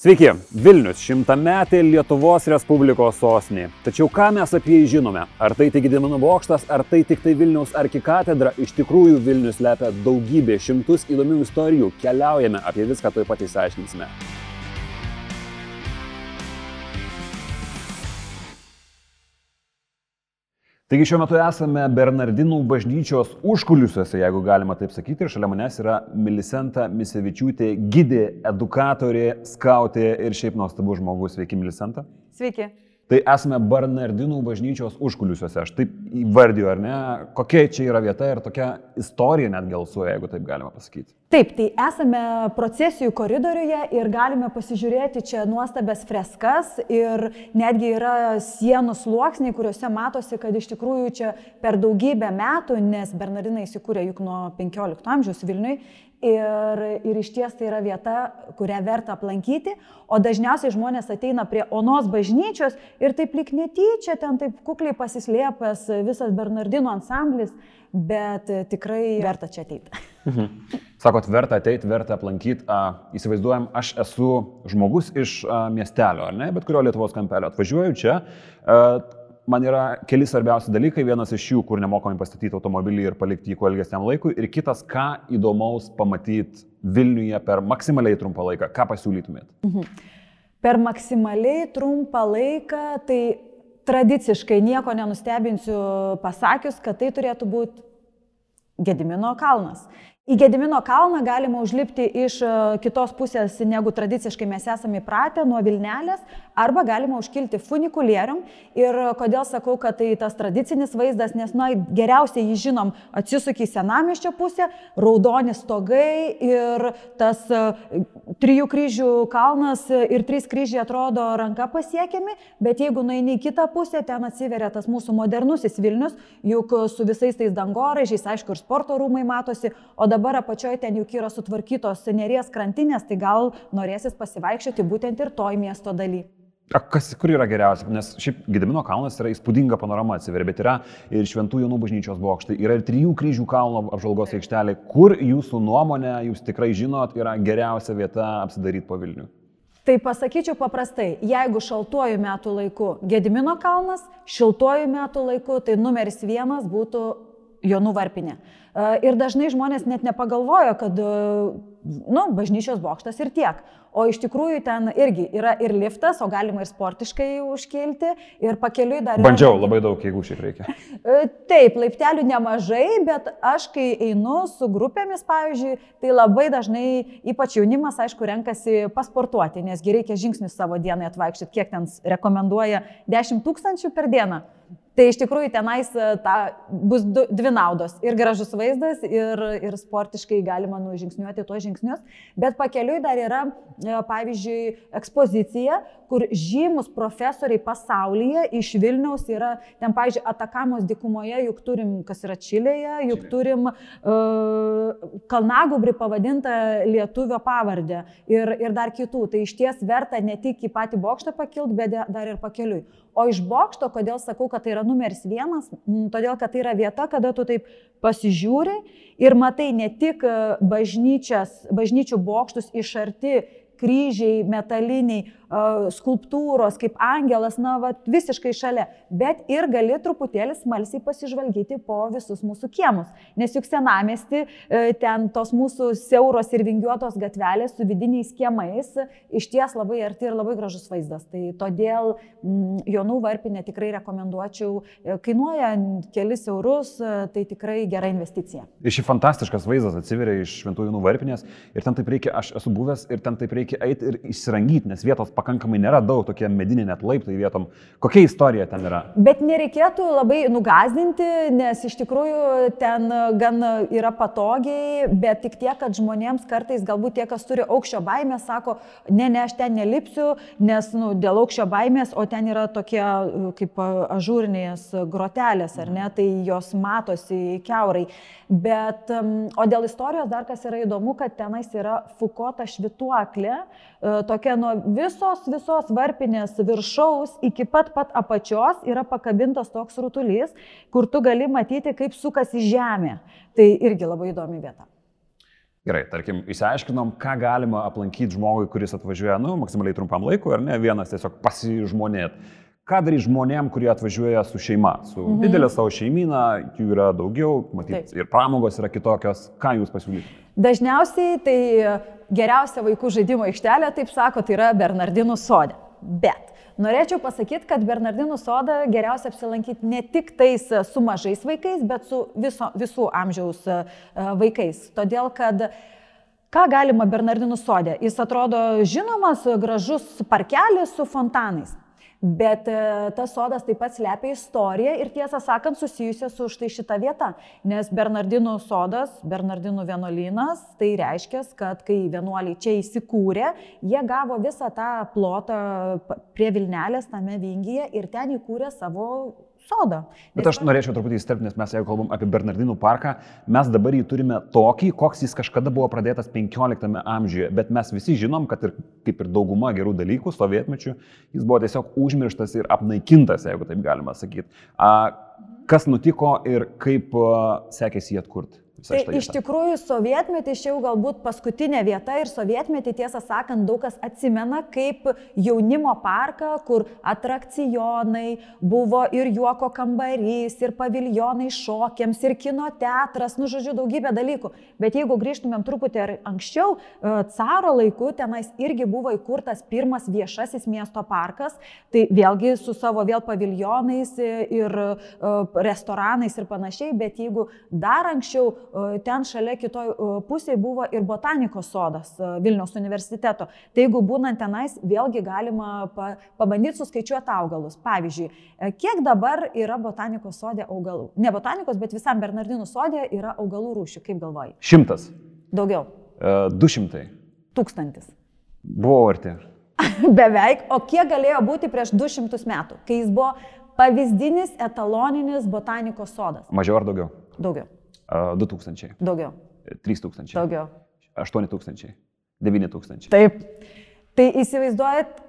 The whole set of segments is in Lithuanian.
Sveiki, Vilnius šimtametė Lietuvos Respublikos sostinė. Tačiau ką mes apie jį žinome? Ar tai tik Gedimino bokštas, ar tai tik tai Vilniaus arkikatedra? Iš tikrųjų Vilnius lepia daugybė šimtus įdomių istorijų. Keliaujame, apie viską tuoj pat išsiaiškinsime. Taigi šiuo metu esame Bernardinų bažnyčios užkulisiuose, jeigu galima taip sakyti, ir šalia manęs yra Milisenta Misevičiūtė, gidė, edukatorė, skautė ir šiaip nuostabus žmogus. Sveiki, Milisenta. Sveiki. Tai esame Bernardinų bažnyčios užkulisiuose, aš taip įvardiju, ar ne, kokia čia yra vieta ir tokia istorija net gelsuoja, jeigu taip galima pasakyti. Taip, tai esame procesijų koridoriuje ir galime pasižiūrėti čia nuostabės freskas ir netgi yra sienų sluoksniai, kuriuose matosi, kad iš tikrųjų čia per daugybę metų, nes Bernardinai įsikūrė juk nuo 15 amžiaus Vilniui Ir, ir iš ties tai yra vieta, kurią verta aplankyti, o dažniausiai žmonės ateina prie Onos bažnyčios ir taip lik netyčia, ten taip kukliai pasislėpęs visas Bernardino ansamblis, bet tikrai verta čia ateiti. Mhm. Sakot, verta ateiti, verta aplankyti. Įsivaizduojam, aš esu žmogus iš a, miestelio, ar ne, bet kurio Lietuvos kampelio. Atvažiuoju čia, a, man yra keli svarbiausi dalykai. Vienas iš jų, kur nemokamai pastatyti automobilį ir palikti jį kuo ilgesniam laikui. Ir kitas, ką įdomaus pamatyti Vilniuje per maksimaliai trumpą laiką. Ką pasiūlytumėt? Mhm. Per maksimaliai trumpą laiką, tai tradiciškai nieko nenustebinsiu pasakius, kad tai turėtų būti Gedimino kalnas. Į Gedimino kalną galima užlipti iš e, kitos pusės, negu tradiciškai mes esame įpratę, nuo Vilnelės, arba galima užkilti funikulierium. Ir kodėl sakau, kad tai tas tradicinis vaizdas, nes, na, geriausiai jį žinom, atsisuki į senamiščio pusę, raudoni stogai ir tas e, trijų kryžių kalnas ir trys kryžiai atrodo ranka pasiekiami, bet jeigu nueini į kitą pusę, ten atsiveria tas mūsų modernusis Vilnius, juk su visais tais dangoraižiais, aišku, ir sporto rūmai matosi, o dabar apačioje ten juk yra sutvarkytos neries krantinės, tai gal norėsis pasivaikščioti būtent ir toj miesto daly. A, kas, kur yra geriausia? Nes šiaip Gedimino kalnas yra įspūdinga panorama atsiveria, bet yra ir Šventų Jonų bažnyčios bokštai, yra ir Trijų kryžių kalno apžvalgos aikštelė. Kur jūsų nuomonė, jūs tikrai žinot, yra geriausia vieta apsidaryti po Vilnių? Tai pasakyčiau paprastai, jeigu šaltuoju metų laiku Gedimino kalnas, šiltuoju metų laiku tai numeris vienas būtų Jonų varpinė. Ir dažnai žmonės net nepagalvojo, kad, nu, bažnyčios bokštas ir tiek. O iš tikrųjų ten irgi yra ir liftas, o galima ir sportiškai užkilti, ir pakeliui dar... Bandžiau, yra... labai daug jėgų šiaip reikia. Taip, laiptelių nemažai, bet aš kai einu su grupėmis, pavyzdžiui, tai labai dažnai, ypač jaunimas, aišku, renkasi pasportuoti, nesgi reikia žingsnius savo dienai atvaikščioti, kiek ten rekomenduoja 10 tūkstančių per dieną. Tai iš tikrųjų tenais e, ta, bus du, dvi naudos. Ir gražus vaizdas, ir, ir sportiškai galima nužingsniuoti tuos žingsnius. Bet pakeliui dar yra, e, pavyzdžiui, ekspozicija, kur žymus profesoriai pasaulyje iš Vilniaus yra, ten, pavyzdžiui, Atakamos dikumoje, juk turim, kas yra Čilėje, juk turim uh, Kalnagubrį pavadintą lietuvio pavardę ir, ir dar kitų. Tai iš ties verta ne tik į patį bokštą pakilti, bet dar ir pakeliui. O iš bokšto, kodėl sakau, kad tai yra numeris vienas, todėl kad tai yra vieta, kada tu taip pasižiūri ir matai ne tik e, bažnyčių bokštus iš arti, kryžiai metaliniai, skulptūros, kaip angelas, na, va, visiškai šalia, bet ir gali truputėlį smalsiai pasižvalgyti po visus mūsų kiemus. Nes juk senamesti, e, ten tos mūsų siauros ir vingiuotos gatvelės su vidiniais kiemais, iš ties labai arti ir labai gražus vaizdas. Tai todėl mm, Jonų varpinę tikrai rekomenduočiau, e, kainuoja kelis eurus, e, tai tikrai gera investicija. Ir šį fantastiškas vaizdas atsiveria iš Šventųjų Jonų varpinės ir ten taip reikia, aš esu buvęs ir ten taip reikia eiti ir įsirangyti, nes vietos pakankamai nėra daug, tokie mediniai net laiptai vietom. Kokia istorija ten yra? Bet nereikėtų labai nugazdinti, nes iš tikrųjų ten gan yra patogiai, bet tik tiek, kad žmonėms kartais galbūt tie, kas turi aukščio baimę, sako, ne, ne, aš ten nelipsiu, nes nu, dėl aukščio baimės, o ten yra tokie kaip ažūrinės grotelės, ar ne, tai jos matosi keurai. Bet, o dėl istorijos dar kas yra įdomu, kad tenais yra Fukota švituoklė, tokia nuo visos, visos varpinės viršaus iki pat pat apačios yra pakabintas toks rutulys, kur tu gali matyti, kaip sukasi žemė. Tai irgi labai įdomi vieta. Gerai, tarkim, išsiaiškinom, ką galima aplankyti žmogui, kuris atvažiuoja, nu, maksimaliai trumpam laikui, ar ne, vienas tiesiog pasižmonėt. Ką daryti žmonėm, kurie atvažiuoja su šeima, su mhm. didelė savo šeimyna, jų yra daugiau, matyt, ir pramogos yra kitokios. Ką jūs pasiūlytumėte? Dažniausiai tai geriausia vaikų žaidimo aikštelė, taip sako, tai yra Bernardinų sodė. Bet Norėčiau pasakyti, kad Bernardinų sodą geriausia apsilankyti ne tik tais su mažais vaikais, bet su viso, visų amžiaus e, vaikais. Todėl, kad ką galima Bernardinų sodė? Jis atrodo žinomas, gražus parkelis su fontanais. Bet e, tas sodas taip pat slepia istoriją ir tiesą sakant susijusią su štai šita vieta. Nes Bernardinų sodas, Bernardinų vienuolynas, tai reiškia, kad kai vienuoliai čia įsikūrė, jie gavo visą tą plotą prie Vilnelės tame vingyje ir ten įkūrė savo sodą. Bet aš norėčiau truputį įsterpti, nes mes jeigu kalbam apie Bernardinų parką, mes dabar jį turime tokį, koks jis kažkada buvo pradėtas 15 amžiuje, bet mes visi žinom, kad ir kaip ir dauguma gerų dalykų sovietmečių, jis buvo tiesiog užmirštas ir apnaikintas, jeigu taip galima sakyti. Kas nutiko ir kaip sekėsi jį atkurti? Tai iš tikrųjų sovietmetį čia jau galbūt paskutinė vieta ir sovietmetį tiesą sakant daug kas atsimena kaip jaunimo parką, kur atrakcionai, buvo ir juoko kambarys, ir paviljonai šokiams, ir kino teatras, nu žodžiu, daugybė dalykų. Bet jeigu grįžtumėm truputį anksčiau, e, caro laiku tenais irgi buvo įkurtas pirmas viešasis miesto parkas, tai vėlgi su savo vėl paviljonais ir e, restoranais ir panašiai, bet jeigu dar anksčiau ten šalia kitoj pusėje buvo ir botanikos sodas Vilniaus universiteto. Tai jeigu būnant tenais, vėlgi galima pa, pabandyti suskaičiuoti augalus. Pavyzdžiui, e, kiek dabar yra botanikos sodė augalų? Ne botanikos, bet visam Bernardinų sodė yra augalų rūšių, kaip galvoji? Šimtas. Daugiau. E, du šimtai. Tūkstantis. Buvo arti. Beveik. O kiek galėjo būti prieš 200 metų, kai jis buvo pavyzdinis etaloninis botanikos sodas? Mažiau ar daugiau? Daugiau. 2000. Daugiau. 3000. Daugiau. 8000. 9000. Taip. Tai įsivaizduojat,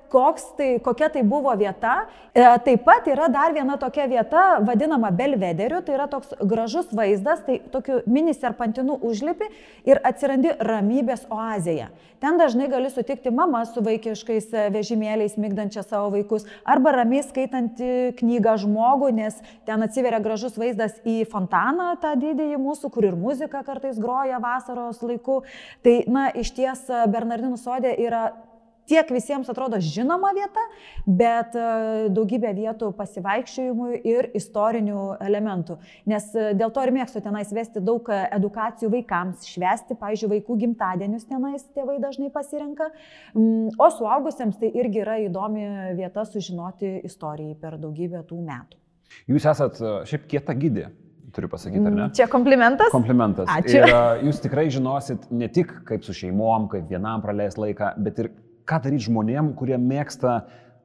tai, kokia tai buvo vieta. E, taip pat yra dar viena tokia vieta, vadinama Belvederiu, tai yra toks gražus vaizdas, tai tokiu mini serpantinu užlipi ir atsirandi ramybės oazėje. Ten dažnai gali sutikti mamą su vaikiškais vežimėliais, mygdančią savo vaikus, arba ramiai skaitant knygą žmogų, nes ten atsiveria gražus vaizdas į fontaną, tą didįjį mūsų, kur ir muzika kartais groja vasaros laiku. Tai, na, iš ties Bernardinų sodė yra tiek visiems atrodo žinoma vieta, bet e, daugybė vietų pasivaikščiojimui ir istorinių elementų. Nes e, dėl to ir mėgstu tenais vesti daug e, edukacijų vaikams, švesti, pavyzdžiui, vaikų gimtadienius tenais tėvai dažnai pasirenka, mm, o suaugusiems tai irgi yra įdomi vieta sužinoti istorijai per daugybę tų metų. Jūs esat šiaip kieta gydė turiu pasakyti, ar ne? Čia komplimentas? Komplimentas. Ačiū. Ir jūs tikrai žinosit ne tik kaip su šeimom, kaip vienam praleis laiką, bet ir ką daryti žmonėm, kurie mėgsta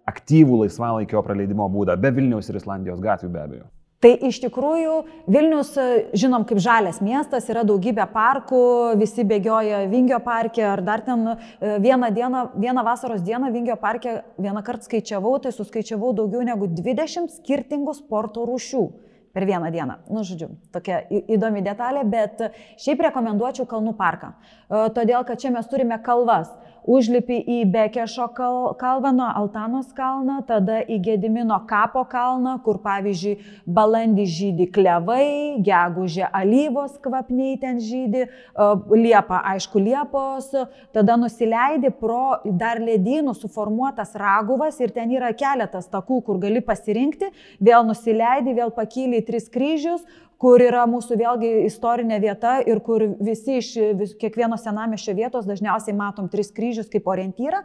aktyvų laisvalaikio praleidimo būdą, be Vilniaus ir Islandijos gatvių be abejo. Tai iš tikrųjų Vilnius, žinom, kaip žalias miestas, yra daugybė parkų, visi bėgioja Vingio parke ar dar ten e, vieną, dieną, vieną vasaros dieną Vingio parke vieną kartą skaičiavau, tai suskaičiavau daugiau negu 20 skirtingų sporto rūšių per vieną dieną. Nu, žodžiu, tokia įdomi detalė, bet šiaip rekomenduočiau Kalnų parką. E, todėl, kad čia mes turime kalvas. Užlipi į Bekešo kalvą nuo Altanos kalną, tada į Gedimino kapo kalną, kur pavyzdžiui balandį žydi klevai, gegužė alyvos kvapniai ten žydi, liepa, aišku, liepos, tada nusileidi pro dar ledynų suformuotas raguvas ir ten yra keletas takų, kur gali pasirinkti, vėl nusileidi, vėl pakyli tris kryžius, kur yra mūsų vėlgi istorinė vieta ir kur visi iš vis, kiekvieno senamešio vietos dažniausiai matom tris kryžius kaip orientyrą.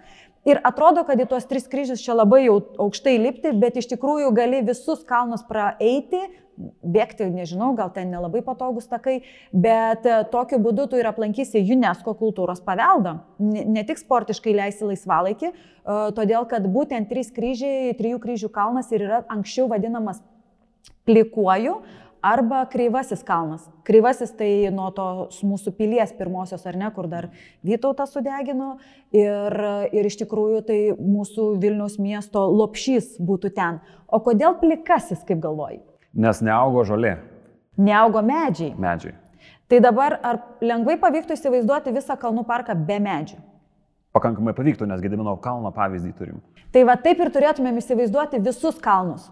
Ir atrodo, kad į tuos tris kryžius čia labai jau aukštai lipti, bet iš tikrųjų gali visus kalnus praeiti, bėgti, nežinau, gal ten nelabai patogus takai, bet e, tokiu būdu tu ir aplankysi UNESCO kultūros paveldą. Ne, ne tik sportiškai leisi laisvalaikį, e, todėl kad būtent trys kryžiai, trijų kryžių kalnas ir yra anksčiau vadinamas plikuoju arba kreivasis kalnas. Kreivasis tai nuo tos mūsų pilies pirmosios ar ne, kur dar Vytautą sudegino ir, ir iš tikrųjų tai mūsų Vilniaus miesto lopšys būtų ten. O kodėl plikasis, kaip galvoji? Nes neaugo žolė. Neaugo medžiai. Medžiai. Tai dabar ar lengvai pavyktų įsivaizduoti visą kalnų parką be medžių? Pakankamai pavyktų, nes Gedimino kalno pavyzdį turim. Tai va taip ir turėtumėm įsivaizduoti visus kalnus.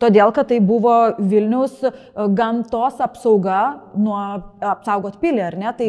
Todėl, kad tai buvo Vilnius e, gamtos apsauga nuo apsaugot pilį, ar ne? Tai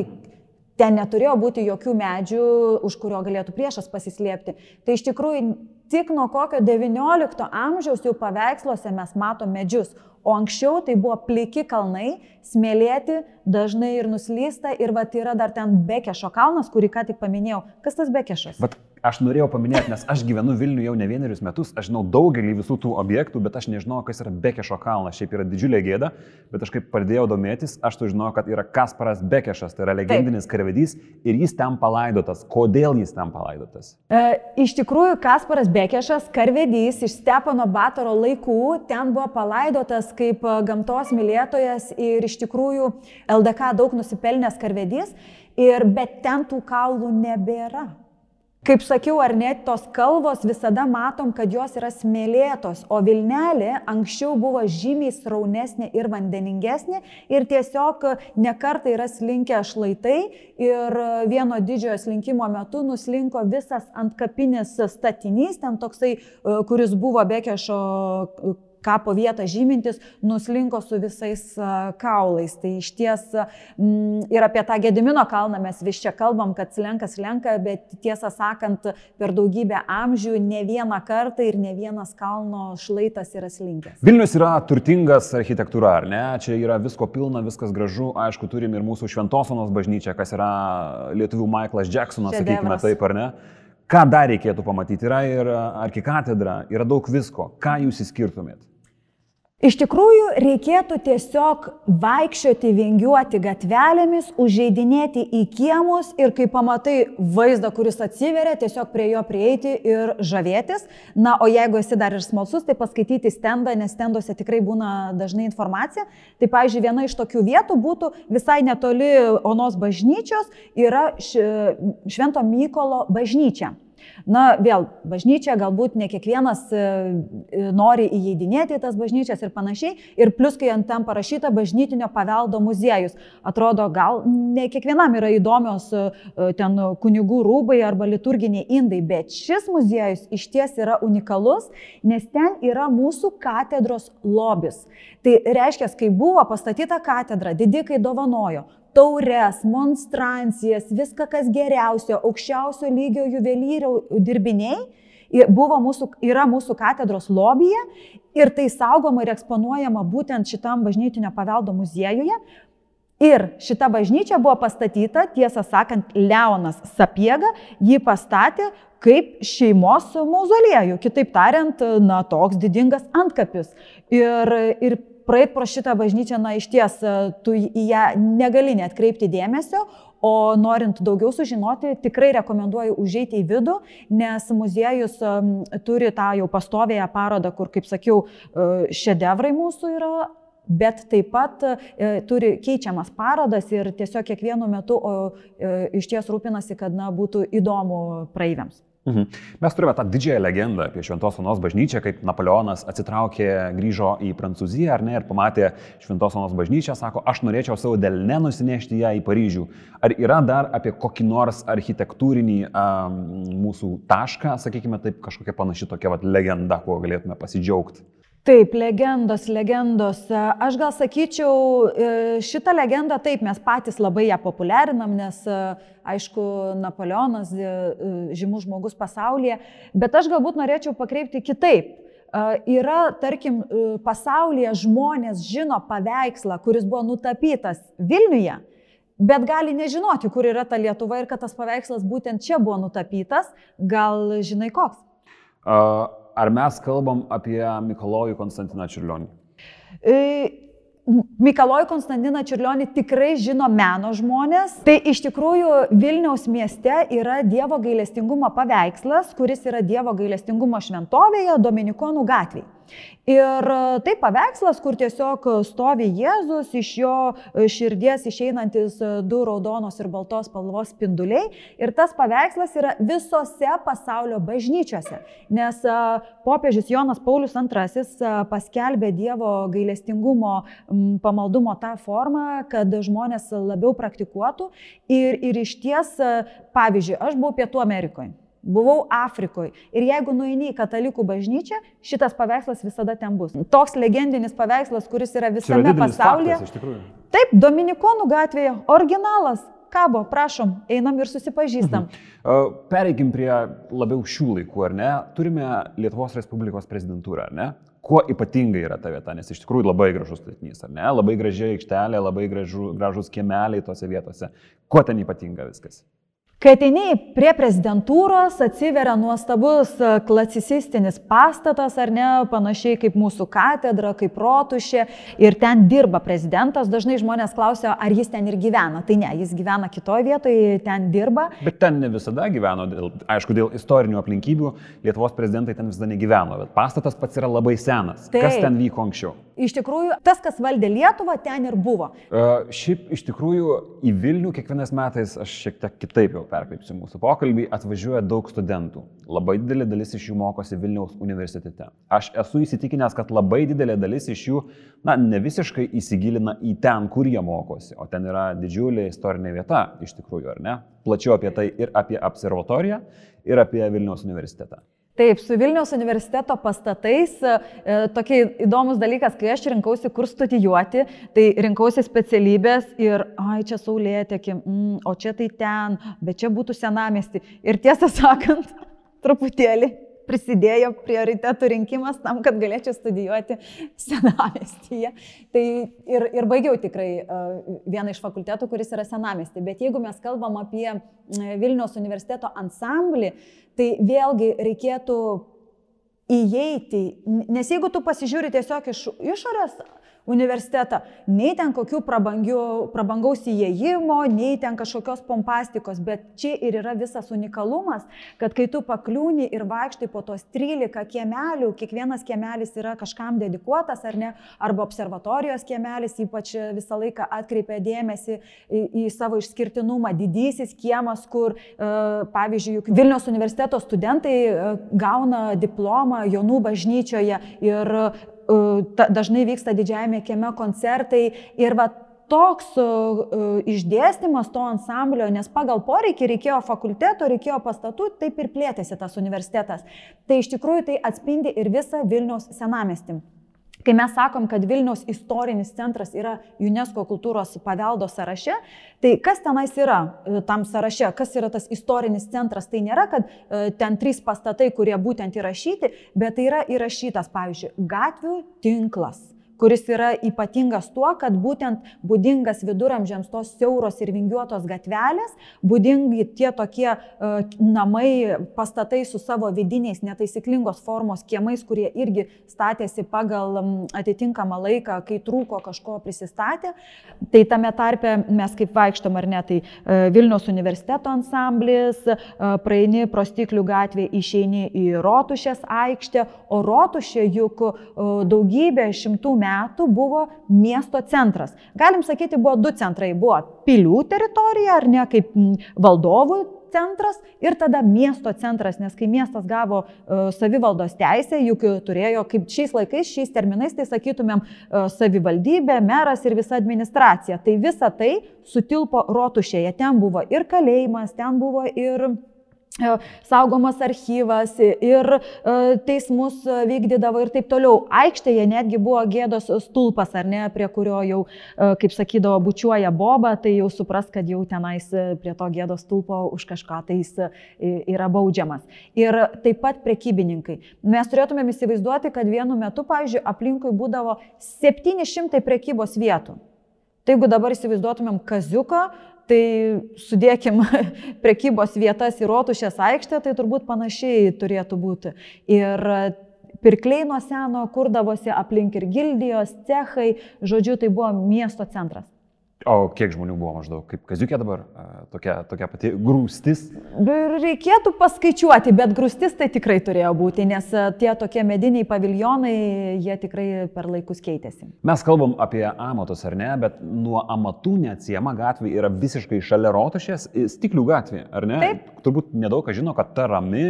ten neturėjo būti jokių medžių, už kurio galėtų priešas pasislėpti. Tai iš tikrųjų tik nuo kokio XIX amžiaus jau paveiksluose mes matom medžius, o anksčiau tai buvo pliki kalnai, smėlėti, dažnai ir nuslysta ir va yra dar ten Bekešo kalnas, kurį ką tik paminėjau. Kas tas Bekešas? Bet Aš norėjau paminėti, nes aš gyvenu Vilniuje jau ne vienerius metus, aš žinau daugelį visų tų objektų, bet aš nežinau, kas yra Bekešo kalnas. Šiaip yra didžiulė gėda, bet aš kaip pradėjau domėtis, aš tu žinau, kad yra Kasparas Bekešas, tai yra legendinis karvedys ir jis ten palaidotas. Kodėl jis ten palaidotas? E, iš tikrųjų, Kasparas Bekešas, karvedys iš Stepano Batoro laikų, ten buvo palaidotas kaip e, gamtos mylėtojas ir iš tikrųjų LDK daug nusipelnęs karvedys, ir, bet ten tų kaulų nebėra. Kaip sakiau, ar net tos kalvos visada matom, kad jos yra smėlėtos, o Vilnelė anksčiau buvo žymiai sraunesnė ir vandeningesnė ir tiesiog nekartai yra slinkę šlaitai ir vieno didžiojo slinkimo metu nuslinko visas antkapinis statinys, ten toksai, kuris buvo Bekešo kapo vietą žymintis, nuslinko su visais kaulais. Tai iš ties m, ir apie tą Gedimino kalną mes vis čia kalbam, kad slenka, slenka, bet tiesą sakant, per daugybę amžių ne vieną kartą ir ne vienas kalno šlaitas yra slinkęs. Vilnius yra turtingas architektūra, ar ne? Čia yra visko pilna, viskas gražu. Aišku, turim ir mūsų Šventosonos bažnyčią, kas yra lietuvių Michaelas Jacksonas, sakykime taip, ar ne? Ką dar reikėtų pamatyti? Yra ir arkikatedra, yra daug visko. Ką jūs įskirtumėt? Iš tikrųjų, reikėtų tiesiog vaikščioti, vingiuoti gatvelėmis, užeidinėti į kiemus ir kai pamatai vaizdą, kuris atsiveria, tiesiog prie jo prieiti ir žavėtis. Na, o jeigu esi dar ir smalsus, tai paskaityti stendą, nes stenduose tikrai būna dažnai informacija. Tai, pavyzdžiui, viena iš tokių vietų būtų visai netoli Onos bažnyčios yra Švento Mykolo bažnyčia. Na, vėl, bažnyčia, galbūt ne kiekvienas e, e, nori įeidinėti į tas bažnyčias ir panašiai. Ir plus, kai ant ten parašyta bažnytinio paveldo muziejus, atrodo, gal ne kiekvienam yra įdomios e, ten kunigų rūbai arba liturginiai indai, bet šis muziejus iš ties yra unikalus, nes ten yra mūsų katedros lobis. Tai reiškia, kai buvo pastatyta katedra, didikai dovanojo, taures, monstrancijas, viską, kas geriausio, aukščiausio lygio juvelyrių dirbiniai buvo mūsų, yra mūsų katedros lobbyje ir tai saugoma ir eksponuojama būtent šitam bažnytinio paveldo muziejuje. Ir šita bažnyčia buvo pastatyta, tiesą sakant, Leonas Sapiega jį pastatė kaip šeimos mauzoliejų. Kitaip tariant, na, toks didingas antkapis. Ir, ir praeit pro šitą bažnyčią, na iš ties, e, tu į ją negali net kreipti dėmesio, o norint daugiau sužinoti, tikrai rekomenduoju užeiti į vidų, nes muziejus turi tą jau pastovėją parodą, kur, kaip sakiau, e, šedevrai mūsų yra bet taip pat e, turi keičiamas parodas ir tiesiog kiekvienu metu o, e, iš ties rūpinasi, kad na, būtų įdomu praeiviams. Mhm. Mes turime tą didžiąją legendą apie Šventos Onos bažnyčią, kaip Napoleonas atsitraukė, grįžo į Prancūziją ar ne ir pamatė Šventos Onos bažnyčią, sako, aš norėčiau savo delne nusinešti ją į Paryžių. Ar yra dar apie kokį nors architektūrinį um, mūsų tašką, sakykime taip, kažkokia panaši tokia vat, legenda, kuo galėtume pasidžiaugti? Taip, legendos, legendos. Aš gal sakyčiau, e, šitą legendą taip mes patys labai ją populiarinam, nes e, aišku, Napoleonas e, žymus žmogus pasaulyje, bet aš galbūt norėčiau pakreipti kitaip. Yra, tarkim, pasaulyje žmonės žino paveikslą, kuris buvo nutapytas Vilniuje, bet gali nežinoti, kur yra ta Lietuva ir kad tas paveikslas būtent čia buvo nutapytas. Gal žinai koks? Uh ar mes kalbam apie Mikalojų Konstantiną Čiurlionį? E... Mikalojų Konstantiną Čiurlionį tikrai žino meno žmonės. Tai iš tikrųjų Vilniaus mieste yra Dievo gailestingumo paveikslas, kuris yra Dievo gailestingumo šventovėje Dominikonų gatvėje. Ir tai paveikslas, kur tiesiog stovi Jėzus, iš jo širdies išeinantis du raudonos ir baltos spalvos spinduliai. Ir tas paveikslas yra visose pasaulio bažnyčiose. Nes popiežius Jonas Paulius II paskelbė Dievo gailestingumo pamaldumo tą formą, kad žmonės labiau praktikuotų. Ir, ir iš ties, pavyzdžiui, aš buvau Pietų Amerikoje buvau Afrikoje ir jeigu nueini į katalikų bažnyčią, šitas paveikslas visada ten bus. Toks legendinis paveikslas, kuris yra visame yra pasaulyje. Faktas, Taip, Dominikonų gatvėje, originalas. Kabo, prašom, einam ir susipažįstam. Mhm. Pereikim prie labiau šių laikų, ar ne? Turime Lietuvos Respublikos prezidentūrą, ar ne? Kuo ypatinga yra ta vieta, nes iš tikrųjų labai gražus statinys, ar ne? Labai gražiai aikštelė, labai gražu, gražus kiemeliai tose vietose. Kuo ten ypatinga viskas? Kai ateini prie prezidentūros, atsiveria nuostabus e, klasicistinis pastatas, ar ne, panašiai kaip mūsų katedra, kaip rotušė, ir ten dirba prezidentas. Dažnai žmonės klausia, ar jis ten ir gyvena. Tai ne, jis gyvena kitoje vietoje, ten dirba. Bet ten ne visada gyveno, dėl, aišku, dėl istorinių aplinkybių Lietuvos prezidentai ten visada negyveno, bet pastatas pats yra labai senas. Taip. Kas ten vyko anksčiau? Iš tikrųjų, tas, kas valdė Lietuvą, ten ir buvo. Uh, šiaip iš tikrųjų į Vilnių kiekvienais metais aš šiek tiek kitaip jau perkreipsiu mūsų pokalbį, atvažiuoja daug studentų. Labai didelė dalis iš jų mokosi Vilniaus universitete. Aš esu įsitikinęs, kad labai didelė dalis iš jų, na, ne visiškai įsigilina į ten, kur jie mokosi, o ten yra didžiulė istorinė vieta, iš tikrųjų, ar ne? Plačiau apie tai ir apie observatoriją, ir apie Vilniaus universitetą. Taip, su Vilniaus universiteto pastatais e, tokia įdomus dalykas, kai aš rinkausi, kur studijuoti, tai rinkausi specialybės ir, ai, čia saulėtekė, mm, o čia tai ten, bet čia būtų senamesti. Ir tiesą sakant, truputėlį prisidėjo prioritetų rinkimas tam, kad galėčiau studijuoti senamestyje. Tai ir, ir baigiau tikrai uh, vieną iš fakultetų, kuris yra senamestį. Bet jeigu mes kalbam apie Vilniaus universiteto ansamblį, tai vėlgi reikėtų įeiti, nes jeigu tu pasižiūri tiesiog iš išorės, universitetą, nei ten kokių prabangaus įėjimo, nei ten kažkokios pompastikos, bet čia ir yra visas unikalumas, kad kai tu pakliūni ir vaikštai po tos 13 kiemelių, kiekvienas kiemelis yra kažkam dedikuotas ar ne, arba observatorijos kiemelis ypač visą laiką atkreipia dėmesį į, į savo išskirtinumą, didysis kiemas, kur, e, pavyzdžiui, Vilniaus universiteto studentai e, gauna diplomą Jonų bažnyčioje ir dažnai vyksta didžiajame kieme koncertai ir va toks išdėstymas to ansamblio, nes pagal poreikį reikėjo fakulteto, reikėjo pastatų, taip ir plėtėsi tas universitetas. Tai iš tikrųjų tai atspindi ir visą Vilniaus senamestį. Kai mes sakom, kad Vilniaus istorinis centras yra UNESCO kultūros paveldo sąraše, tai kas tenais yra e, tam sąraše, kas yra tas istorinis centras, tai nėra, kad e, ten trys pastatai, kurie būtent įrašyti, bet tai yra įrašytas, pavyzdžiui, gatvių tinklas kuris yra ypatingas tuo, kad būtent būdingas viduramžiams tos siauros ir vingiuotos gatvelės, būdingi tie tokie uh, namai, pastatai su savo vidiniais netaisyklingos formos kiemais, kurie irgi statėsi pagal atitinkamą laiką, kai trūko kažko prisistatė. Tai tame tarpe mes kaip vaikštom ar ne, tai uh, Vilniaus universiteto ansamblis, uh, praeini pro stiklių gatvę, išeini į Rotušės aikštę, o Rotušė juk daugybę šimtų metų metų buvo miesto centras. Galim sakyti, buvo du centrai. Buvo pilių teritorija, ar ne, kaip valdovų centras ir tada miesto centras, nes kai miestas gavo uh, savivaldos teisę, juk turėjo, kaip šiais laikais, šiais terminais, tai sakytumėm, uh, savivaldybė, meras ir visa administracija. Tai visa tai sutilpo rotušėje. Ten buvo ir kalėjimas, ten buvo ir E, saugomas archyvas ir e, teismus vykdydavo ir taip toliau. Aikštėje netgi buvo gėdos stulpas, ar ne, prie kurio jau, e, kaip sakydavo, bučiuoja boba, tai jau supras, kad jau tenais prie to gėdos stulpo už kažką tai jis yra baudžiamas. Ir taip pat prekybininkai. Mes turėtumėm įsivaizduoti, kad vienu metu, pavyzdžiui, aplinkui būdavo 700 prekybos vietų. Tai jeigu dabar įsivaizduotumėm kaziuką, tai sudėkim prekybos vietas į rotušės aikštę, tai turbūt panašiai turėtų būti. Ir pirkliai nuo seno kurdavosi aplink ir gildijos, cechai, žodžiu, tai buvo miesto centras. O kiek žmonių buvo maždaug? Kaip kaziukė dabar? Tokia, tokia pati grūstis? Reikėtų paskaičiuoti, bet grūstis tai tikrai turėjo būti, nes tie tokie mediniai paviljonai, jie tikrai per laikus keitėsi. Mes kalbam apie amatus, ar ne, bet nuo amatų neatsiema gatvė yra visiškai šalia rotušės, stiklių gatvė, ar ne? Taip. Turbūt nedaug kas žino, kad ta rami,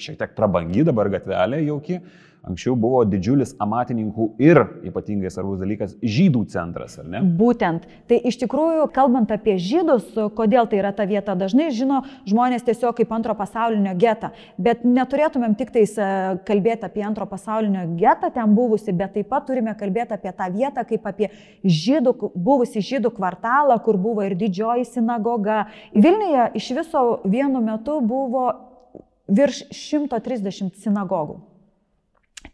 šiek tiek prabangi dabar gatvelė jauki anksčiau buvo didžiulis amatininkų ir, ypatingai svarbus dalykas, žydų centras, ar ne? Būtent. Tai iš tikrųjų, kalbant apie žydus, kodėl tai yra ta vieta, dažnai žino žmonės tiesiog kaip antro pasaulinio getą. Bet neturėtumėm tik tais e, kalbėti apie antro pasaulinio getą ten buvusi, bet taip pat turime kalbėti apie tą vietą kaip apie žydų, buvusi žydų kvartalą, kur buvo ir didžioji sinagoga. Vilniuje iš viso vienu metu buvo virš 130 sinagogų.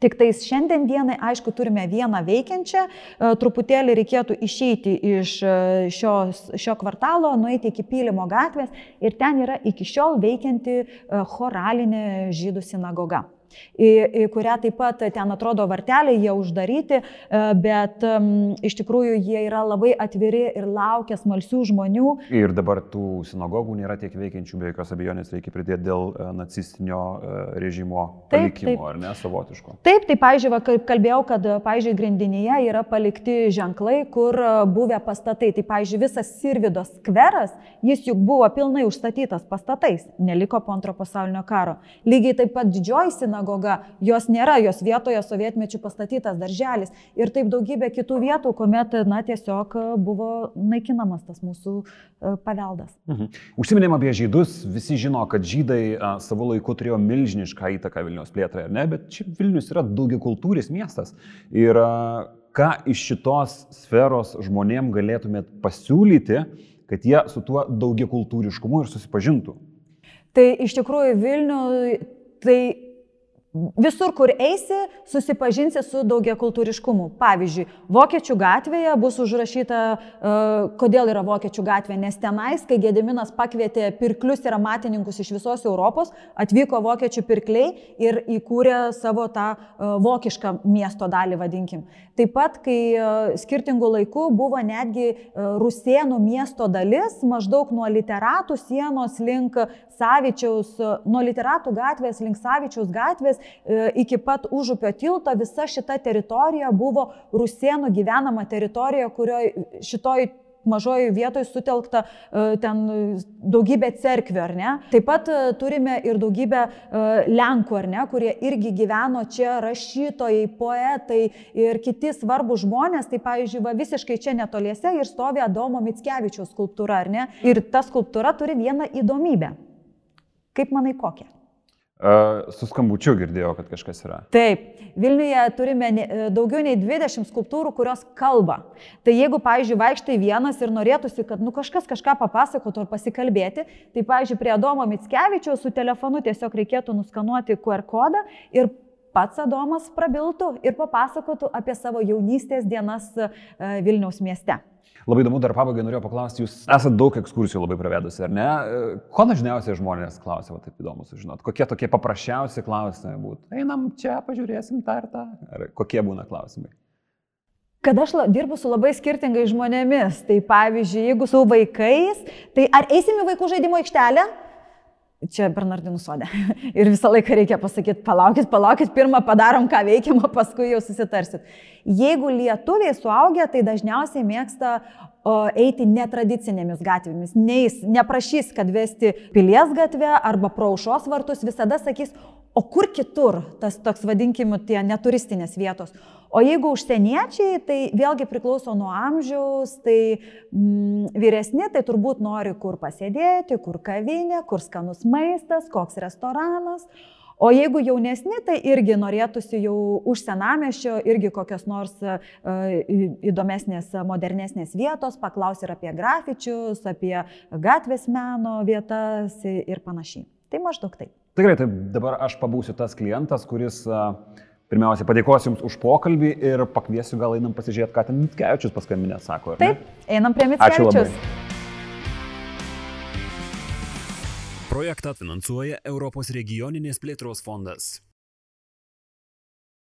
Tik tais šiandien dienai, aišku, turime vieną veikiančią, e, truputėlį reikėtų išeiti iš e, šios, šio kvartalo, nueiti iki Pylimo gatvės ir ten yra iki šiol veikianti e, choralinė žydų sinagoga į, į kurią taip pat ten atrodo varteliai, jie uždaryti, e, bet um, iš tikrųjų jie yra labai atviri ir laukia smalsių žmonių. Ir dabar tų sinagogų nėra tiek veikiančių, be jokios abejonės reikia pridėti dėl e, nacistinio e, režimo palikimo, taip, taip. ar ne, savotiško. Taip, tai, pažiūrėjau, kaip kalbėjau, kad, pažiūrėjau, grindinėje yra palikti ženklai, kur buvę pastatai. Tai, pažiūrėjau, visas Sirvidos skveras, jis juk buvo pilnai užstatytas pastatais, neliko po antro pasaulinio karo. Lygiai taip pat didžioji sinagoga sinagoga, jos nėra, jos vietoje sovietmečių pastatytas darželis ir taip daugybė kitų vietų, kuomet, na, tiesiog buvo naikinamas tas mūsų e, paveldas. Mhm. Užsiminėm apie žydus, visi žino, kad žydai a, savo laiku turėjo milžinišką įtaką Vilnius plėtrai, ar ne, bet šiaip Vilnius yra daugia kultūris miestas. Ir a, ką iš šitos sferos žmonėm galėtumėt pasiūlyti, kad jie su tuo daugia kultūriškumu ir susipažintų? Tai iš tikrųjų Vilnių, tai Visur, kur eisi, susipažinsi su daugia kultūriškumu. Pavyzdžiui, Vokiečių gatvėje bus užrašyta, uh, kodėl yra Vokiečių gatvė, nes tenais, kai Gediminas pakvietė pirklius ir amatininkus iš visos Europos, atvyko Vokiečių pirkliai ir įkūrė savo tą uh, vokišką miesto dalį, vadinkim. Taip pat, kai uh, skirtingų laikų buvo netgi Rusėnų miesto dalis, maždaug nuo literatų sienos link Savičiaus, nuo literatų gatvės link Savičiaus gatvės E, iki pat užupio tilto visa šita teritorija buvo rusėnų gyvenama teritorija, kurioje šitoj mažoji vietoje sutelkta e, ten daugybė cerkvių, ar ne? Taip pat e, turime ir daugybę Lenkų, ar ne, kurie irgi gyveno čia, rašytojai, poetai ir kiti svarbus žmonės. Tai, pavyzdžiui, va, visiškai čia netoliese ir stovi Adomo Mitskevičiaus skulptūra, ar ne? Ir ta skulptūra turi vieną įdomybę. Kaip manai kokią? Su skambučiu girdėjau, kad kažkas yra. Taip, Vilniuje turime daugiau nei 20 skulptūrų, kurios kalba. Tai jeigu, pavyzdžiui, vaikštai vienas ir norėtųsi, kad nu, kažkas kažką papasakotų ar pasikalbėti, tai, pavyzdžiui, prie Adomo Mitskevičiaus su telefonu tiesiog reikėtų nuskanuoti QR kodą ir pats Adomas prabiltų ir papasakotų apie savo jaunystės dienas Vilniaus mieste. Labai įdomu, dar pabaigai norėjau paklausti, jūs esate daug ekskursijų labai pravedusi, ar ne? Ko dažniausiai žmonės klausia, va taip įdomu sužinoti? Kokie tokie paprasčiausi klausimai būtų? Einam čia, pažiūrėsim tą ir tą. Ar kokie būna klausimai? Kad aš dirbu su labai skirtingais žmonėmis, tai pavyzdžiui, jeigu su vaikais, tai ar eisim į vaikų žaidimo aikštelę? Čia Bernardinų sodė. Ir visą laiką reikia pasakyti, palaukit, palaukit, pirmą padarom, ką veikiam, o paskui jau susitarsit. Jeigu lietuviai suaugę, tai dažniausiai mėgsta o, eiti netradicinėmis gatvėmis. Neis, neprašys, kad vesti pilies gatvę arba praušos vartus, visada sakys, o kur kitur, tas toks vadinkime, tie neturistinės vietos. O jeigu užsieniečiai, tai vėlgi priklauso nuo amžiaus, tai mm, vyresni tai turbūt nori kur pasėdėti, kur kavinė, kur skanus maistas, koks restoranas. O jeigu jaunesni, tai irgi norėtųsi jau už senamešio, irgi kokios nors uh, įdomesnės, modernesnės vietos, paklausti ir apie grafičius, apie gatvės meno vietas ir panašiai. Tai maždaug taip. Tikrai, tai dabar aš pabūsiu tas klientas, kuris uh, Pirmiausia, padėkosiu Jums už pokalbį ir pakviesiu gal einam pasižiūrėti, ką ten Mitskevičius paskambinė, sako. Taip, einam prie Mitskevičius. Projektą finansuoja Europos regioninės plėtros fondas.